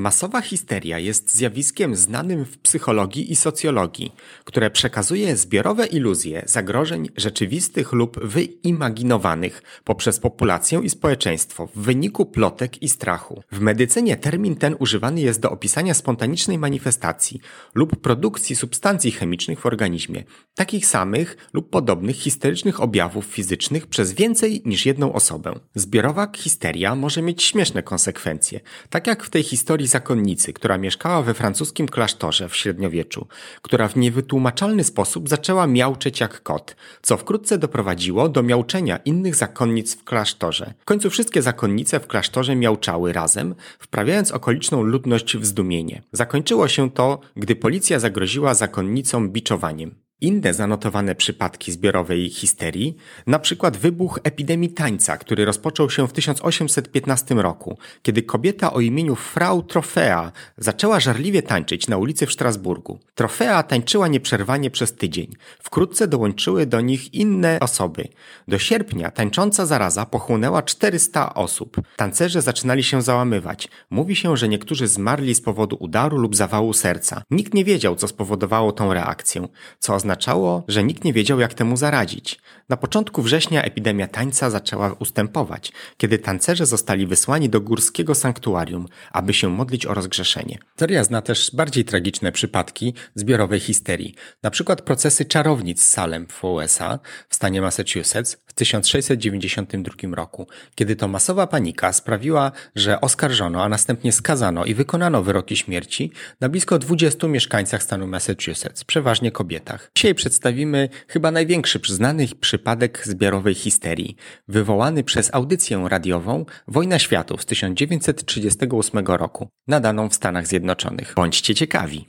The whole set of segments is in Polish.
Masowa histeria jest zjawiskiem znanym w psychologii i socjologii, które przekazuje zbiorowe iluzje zagrożeń rzeczywistych lub wyimaginowanych poprzez populację i społeczeństwo w wyniku plotek i strachu. W medycynie termin ten używany jest do opisania spontanicznej manifestacji lub produkcji substancji chemicznych w organizmie, takich samych lub podobnych histerycznych objawów fizycznych przez więcej niż jedną osobę. Zbiorowa histeria może mieć śmieszne konsekwencje, tak jak w tej historii zakonnicy, która mieszkała we francuskim klasztorze w średniowieczu, która w niewytłumaczalny sposób zaczęła miauczeć jak kot, co wkrótce doprowadziło do miauczenia innych zakonnic w klasztorze. W końcu wszystkie zakonnice w klasztorze miauczały razem, wprawiając okoliczną ludność w zdumienie. Zakończyło się to, gdy policja zagroziła zakonnicom biczowaniem. Inne zanotowane przypadki zbiorowej histerii, na przykład wybuch epidemii tańca, który rozpoczął się w 1815 roku, kiedy kobieta o imieniu Frau Trofea zaczęła żarliwie tańczyć na ulicy w Strasburgu. Trofea tańczyła nieprzerwanie przez tydzień. Wkrótce dołączyły do nich inne osoby. Do sierpnia tańcząca zaraza pochłonęła 400 osób. Tancerze zaczynali się załamywać. Mówi się, że niektórzy zmarli z powodu udaru lub zawału serca. Nikt nie wiedział, co spowodowało tą reakcję, co oznaczało oznaczało, że nikt nie wiedział, jak temu zaradzić. Na początku września epidemia tańca zaczęła ustępować, kiedy tancerze zostali wysłani do górskiego sanktuarium, aby się modlić o rozgrzeszenie. Teoria zna też bardziej tragiczne przypadki zbiorowej histerii, na przykład procesy czarownic z Salem w USA w stanie Massachusetts w 1692 roku, kiedy to masowa panika sprawiła, że oskarżono, a następnie skazano i wykonano wyroki śmierci na blisko 20 mieszkańcach stanu Massachusetts, przeważnie kobietach. Dzisiaj przedstawimy chyba największy przyznany przypadek zbiorowej histerii, wywołany przez audycję radiową Wojna Światów z 1938 roku, nadaną w Stanach Zjednoczonych. Bądźcie ciekawi.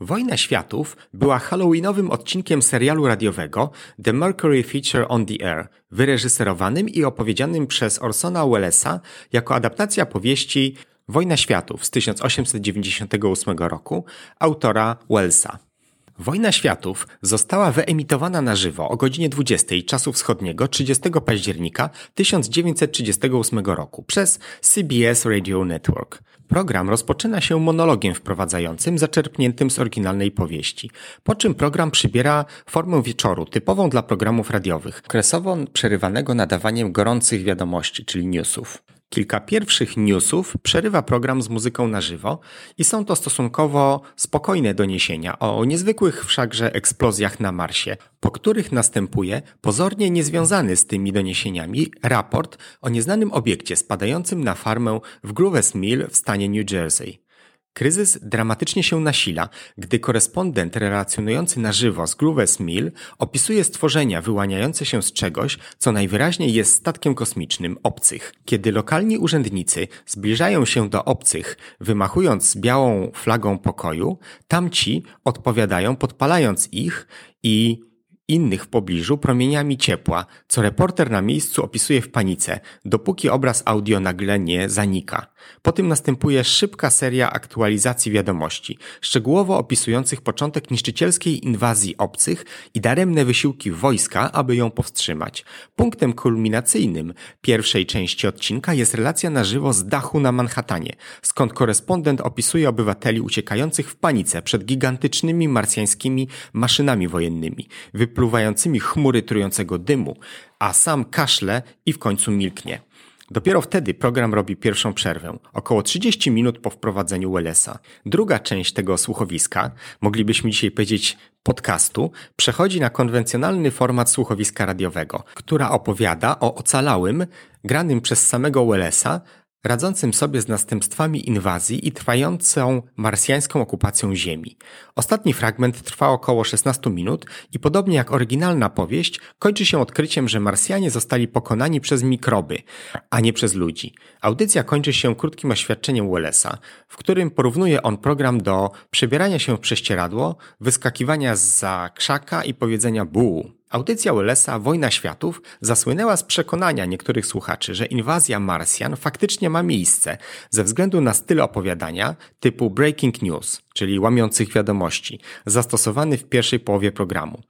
Wojna Światów była halloweenowym odcinkiem serialu radiowego The Mercury Feature on the Air, wyreżyserowanym i opowiedzianym przez Orsona Wellesa jako adaptacja powieści Wojna Światów z 1898 roku autora Wellsa. Wojna Światów została wyemitowana na żywo o godzinie 20 czasu wschodniego 30 października 1938 roku przez CBS Radio Network. Program rozpoczyna się monologiem wprowadzającym zaczerpniętym z oryginalnej powieści, po czym program przybiera formę wieczoru typową dla programów radiowych, okresowo przerywanego nadawaniem gorących wiadomości, czyli newsów. Kilka pierwszych newsów przerywa program z muzyką na żywo i są to stosunkowo spokojne doniesienia o niezwykłych wszakże eksplozjach na Marsie, po których następuje pozornie niezwiązany z tymi doniesieniami raport o nieznanym obiekcie spadającym na farmę w Grooves Mill w stanie New Jersey. Kryzys dramatycznie się nasila, gdy korespondent relacjonujący na żywo z Grooves Mill opisuje stworzenia wyłaniające się z czegoś, co najwyraźniej jest statkiem kosmicznym obcych. Kiedy lokalni urzędnicy zbliżają się do obcych, wymachując białą flagą pokoju, tamci odpowiadają podpalając ich i innych w pobliżu promieniami ciepła, co reporter na miejscu opisuje w panice, dopóki obraz audio nagle nie zanika. Po tym następuje szybka seria aktualizacji wiadomości, szczegółowo opisujących początek niszczycielskiej inwazji obcych i daremne wysiłki wojska, aby ją powstrzymać. Punktem kulminacyjnym pierwszej części odcinka jest relacja na żywo z dachu na Manhattanie, skąd korespondent opisuje obywateli uciekających w panice przed gigantycznymi marsjańskimi maszynami wojennymi, wypluwającymi chmury trującego dymu, a sam kaszle i w końcu milknie. Dopiero wtedy program robi pierwszą przerwę, około 30 minut po wprowadzeniu Wellesa. Druga część tego słuchowiska, moglibyśmy dzisiaj powiedzieć podcastu, przechodzi na konwencjonalny format słuchowiska radiowego, która opowiada o ocalałym, granym przez samego Wellesa, radzącym sobie z następstwami inwazji i trwającą marsjańską okupacją Ziemi. Ostatni fragment trwa około 16 minut i podobnie jak oryginalna powieść, kończy się odkryciem, że Marsjanie zostali pokonani przez mikroby, a nie przez ludzi. Audycja kończy się krótkim oświadczeniem Wellesa, w którym porównuje on program do przebierania się w prześcieradło, wyskakiwania za krzaka i powiedzenia buł. Audycja Wellesa Wojna Światów zasłynęła z przekonania niektórych słuchaczy, że inwazja Marsjan faktycznie ma miejsce ze względu na styl opowiadania typu breaking news, czyli łamiących wiadomości, zastosowany w pierwszej połowie programu.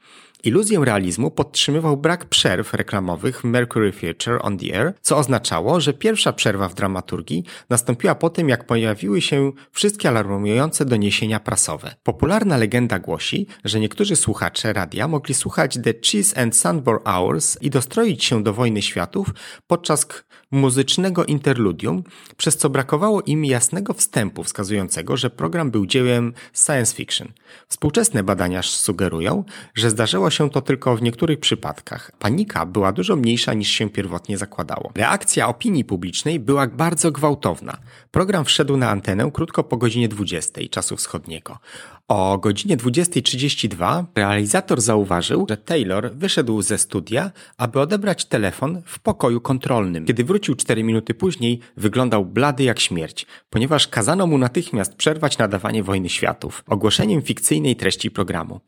Iluzję realizmu podtrzymywał brak przerw reklamowych Mercury Theatre on the Air, co oznaczało, że pierwsza przerwa w dramaturgii nastąpiła po tym, jak pojawiły się wszystkie alarmujące doniesienia prasowe. Popularna legenda głosi, że niektórzy słuchacze radia mogli słuchać The Cheese and Sunborn Hours i dostroić się do Wojny Światów podczas muzycznego interludium, przez co brakowało im jasnego wstępu wskazującego, że program był dziełem science fiction. Współczesne badania sugerują, że zdarzyło się to tylko w niektórych przypadkach. Panika była dużo mniejsza niż się pierwotnie zakładało. Reakcja opinii publicznej była bardzo gwałtowna. Program wszedł na antenę krótko po godzinie 20 czasu wschodniego. O godzinie 20.32 realizator zauważył, że Taylor wyszedł ze studia, aby odebrać telefon w pokoju kontrolnym. Kiedy wrócił 4 minuty później, wyglądał blady jak śmierć, ponieważ kazano mu natychmiast przerwać nadawanie Wojny Światów ogłoszeniem fikcyjnej treści programu.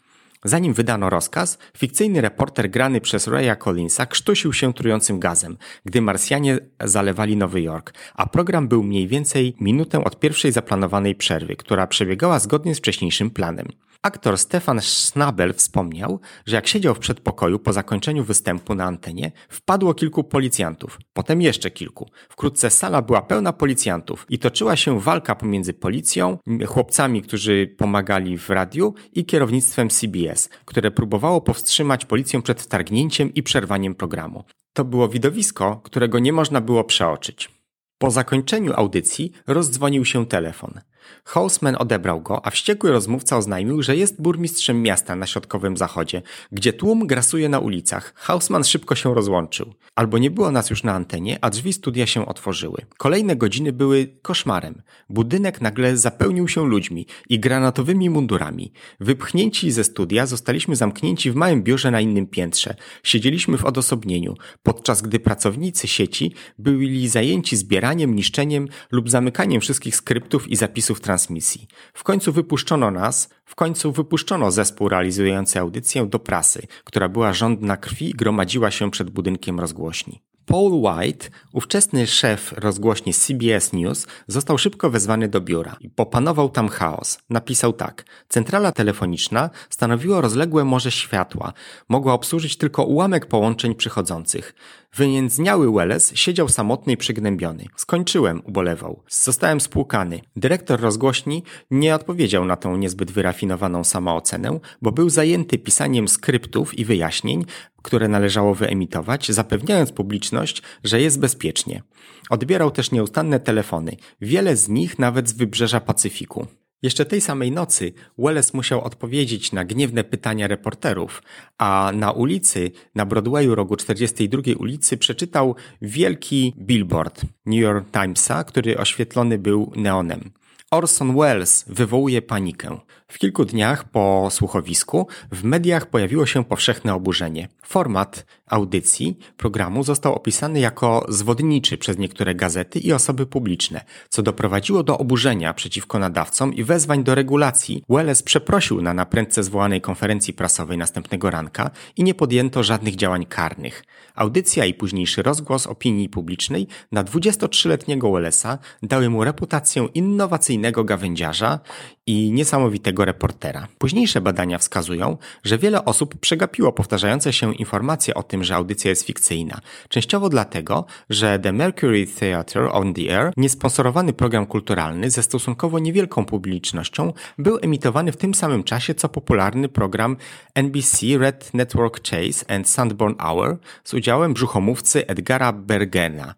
Zanim wydano rozkaz, fikcyjny reporter grany przez Raya Collinsa krztusił się trującym gazem, gdy Marsjanie zalewali Nowy Jork, a program był mniej więcej minutę od pierwszej zaplanowanej przerwy, która przebiegała zgodnie z wcześniejszym planem. Aktor Stefan Schnabel wspomniał, że jak siedział w przedpokoju po zakończeniu występu na antenie, wpadło kilku policjantów, potem jeszcze kilku. Wkrótce sala była pełna policjantów i toczyła się walka pomiędzy policją, chłopcami, którzy pomagali w radiu i kierownictwem CBS, które próbowało powstrzymać policję przed wtargnięciem i przerwaniem programu. To było widowisko, którego nie można było przeoczyć. Po zakończeniu audycji rozdzwonił się telefon. Houseman odebrał go, a wściekły rozmówca oznajmił, że jest burmistrzem miasta na środkowym zachodzie, gdzie tłum grasuje na ulicach. Houseman szybko się rozłączył. Albo nie było nas już na antenie, a drzwi studia się otworzyły. Kolejne godziny były koszmarem. Budynek nagle zapełnił się ludźmi i granatowymi mundurami. Wypchnięci ze studia zostaliśmy zamknięci w małym biurze na innym piętrze. Siedzieliśmy w odosobnieniu, podczas gdy pracownicy sieci byli zajęci zbieraniem, niszczeniem lub zamykaniem wszystkich skryptów i zapisów transmisji. W końcu wypuszczono nas, w końcu wypuszczono zespół realizujący audycję do prasy, która była żądna krwi i gromadziła się przed budynkiem rozgłośni. Paul White, ówczesny szef rozgłośni CBS News, został szybko wezwany do biura i popanował tam chaos. Napisał tak: Centrala telefoniczna stanowiła rozległe morze światła, mogła obsłużyć tylko ułamek połączeń przychodzących. Wyniędzniały Welles siedział samotny i przygnębiony. Skończyłem, ubolewał. Zostałem spłukany. Dyrektor rozgłośni nie odpowiedział na tą niezbyt wyrafinowaną samoocenę, bo był zajęty pisaniem skryptów i wyjaśnień, które należało wyemitować, zapewniając publiczność, że jest bezpiecznie. Odbierał też nieustanne telefony, wiele z nich nawet z wybrzeża Pacyfiku. Jeszcze tej samej nocy Wallace musiał odpowiedzieć na gniewne pytania reporterów, a na ulicy, na Broadwayu rogu 42 ulicy przeczytał wielki billboard New York Timesa, który oświetlony był neonem. Orson Welles wywołuje panikę. W kilku dniach po słuchowisku w mediach pojawiło się powszechne oburzenie. Format audycji programu został opisany jako zwodniczy przez niektóre gazety i osoby publiczne, co doprowadziło do oburzenia przeciwko nadawcom i wezwań do regulacji. Welles przeprosił na naprędce zwołanej konferencji prasowej następnego ranka i nie podjęto żadnych działań karnych. Audycja i późniejszy rozgłos opinii publicznej na 23-letniego Wellesa dały mu reputację innowacyjnego gawędziarza i niesamowitego reportera. Późniejsze badania wskazują, że wiele osób przegapiło powtarzające się informacje o tym, że audycja jest fikcyjna. Częściowo dlatego, że The Mercury Theatre on the Air, niesponsorowany program kulturalny ze stosunkowo niewielką publicznością, był emitowany w tym samym czasie co popularny program NBC Red Network Chase and Sandborn Hour z udziałem brzuchomówcy Edgara Bergena.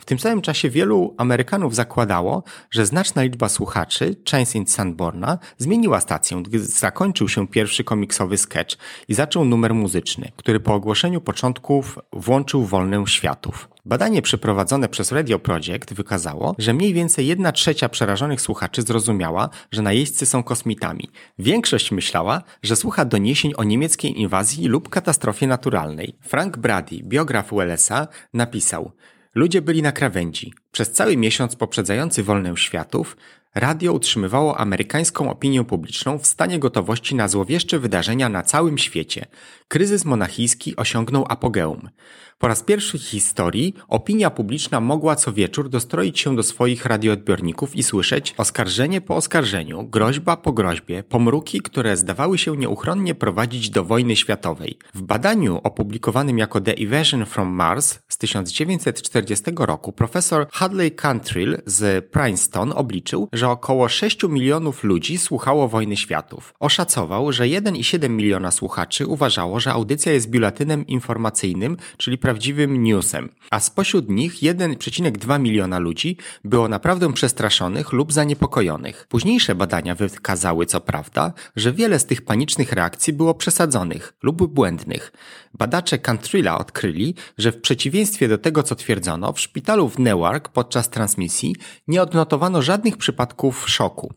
W tym samym czasie wielu Amerykanów zakładało, że znaczna liczba słuchaczy Chains in Sanborna zmieniła stację, gdy zakończył się pierwszy komiksowy sketch i zaczął numer muzyczny, który po ogłoszeniu początków włączył wolnę światów. Badanie przeprowadzone przez Radio Project wykazało, że mniej więcej jedna trzecia przerażonych słuchaczy zrozumiała, że najeźdźcy są kosmitami. Większość myślała, że słucha doniesień o niemieckiej inwazji lub katastrofie naturalnej. Frank Brady, biograf Wellesa, napisał Ludzie byli na krawędzi. Przez cały miesiąc poprzedzający wolnę światów radio utrzymywało amerykańską opinię publiczną w stanie gotowości na złowieszcze wydarzenia na całym świecie. Kryzys monachijski osiągnął apogeum. Po raz pierwszy w historii opinia publiczna mogła co wieczór dostroić się do swoich radioodbiorników i słyszeć oskarżenie po oskarżeniu, groźba po groźbie, pomruki, które zdawały się nieuchronnie prowadzić do wojny światowej. W badaniu opublikowanym jako The Evasion from Mars z 1940 roku profesor Hadley Cantrill z Princeton obliczył, że około 6 milionów ludzi słuchało Wojny Światów. Oszacował, że 1,7 miliona słuchaczy uważało, że audycja jest biuletynem informacyjnym, czyli prawdziwym newsem, a spośród nich 1,2 miliona ludzi było naprawdę przestraszonych lub zaniepokojonych. Późniejsze badania wykazały, co prawda, że wiele z tych panicznych reakcji było przesadzonych lub błędnych. Badacze Cantrilla odkryli, że w przeciwieństwie do tego, co twierdzono, w szpitalu w Newark podczas transmisji nie odnotowano żadnych przypadków szoku.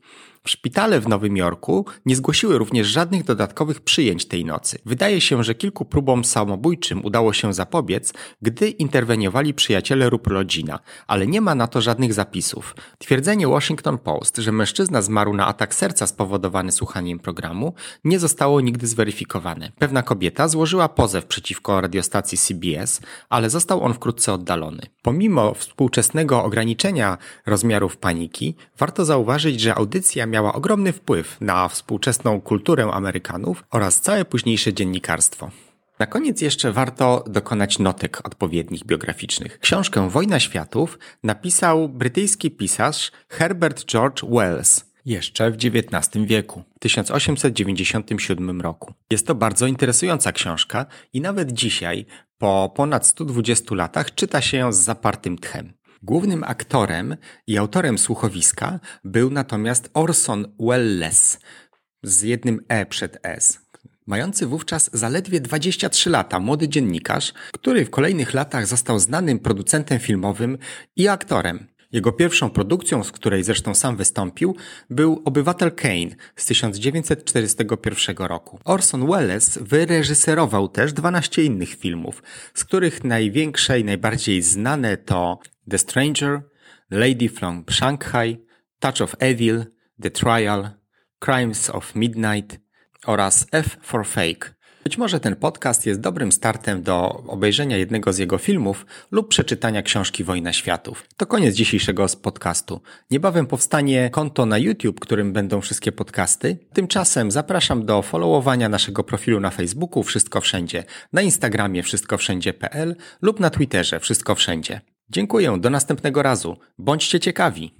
Szpitale w Nowym Jorku nie zgłosiły również żadnych dodatkowych przyjęć tej nocy. Wydaje się, że kilku próbom samobójczym udało się zapobiec, gdy interweniowali przyjaciele lub rodzina, ale nie ma na to żadnych zapisów. Twierdzenie Washington Post, że mężczyzna zmarł na atak serca spowodowany słuchaniem programu, nie zostało nigdy zweryfikowane. Pewna kobieta złożyła pozew przeciwko radiostacji CBS, ale został on wkrótce oddalony. Pomimo współczesnego ograniczenia rozmiarów paniki, warto zauważyć, że audycja miała ogromny wpływ na współczesną kulturę Amerykanów oraz całe późniejsze dziennikarstwo. Na koniec jeszcze warto dokonać notek odpowiednich biograficznych. Książkę Wojna Światów napisał brytyjski pisarz Herbert George Wells jeszcze w XIX wieku, w 1897 roku. Jest to bardzo interesująca książka i nawet dzisiaj, po ponad 120 latach, czyta się ją z zapartym tchem. Głównym aktorem i autorem słuchowiska był natomiast Orson Welles z jednym E przed S, mający wówczas zaledwie 23 lata, młody dziennikarz, który w kolejnych latach został znanym producentem filmowym i aktorem. Jego pierwszą produkcją, z której zresztą sam wystąpił, był Obywatel Kane z 1941 roku. Orson Welles wyreżyserował też 12 innych filmów, z których największe i najbardziej znane to The Stranger, Lady from Shanghai, Touch of Evil, The Trial, Crimes of Midnight oraz F for Fake. Być może ten podcast jest dobrym startem do obejrzenia jednego z jego filmów lub przeczytania książki Wojna Światów. To koniec dzisiejszego podcastu. Niebawem powstanie konto na YouTube, którym będą wszystkie podcasty. Tymczasem zapraszam do followowania naszego profilu na Facebooku Wszystko Wszędzie, na Instagramie wszystkowszędzie.pl lub na Twitterze Wszystko Wszędzie. Dziękuję, do następnego razu. Bądźcie ciekawi.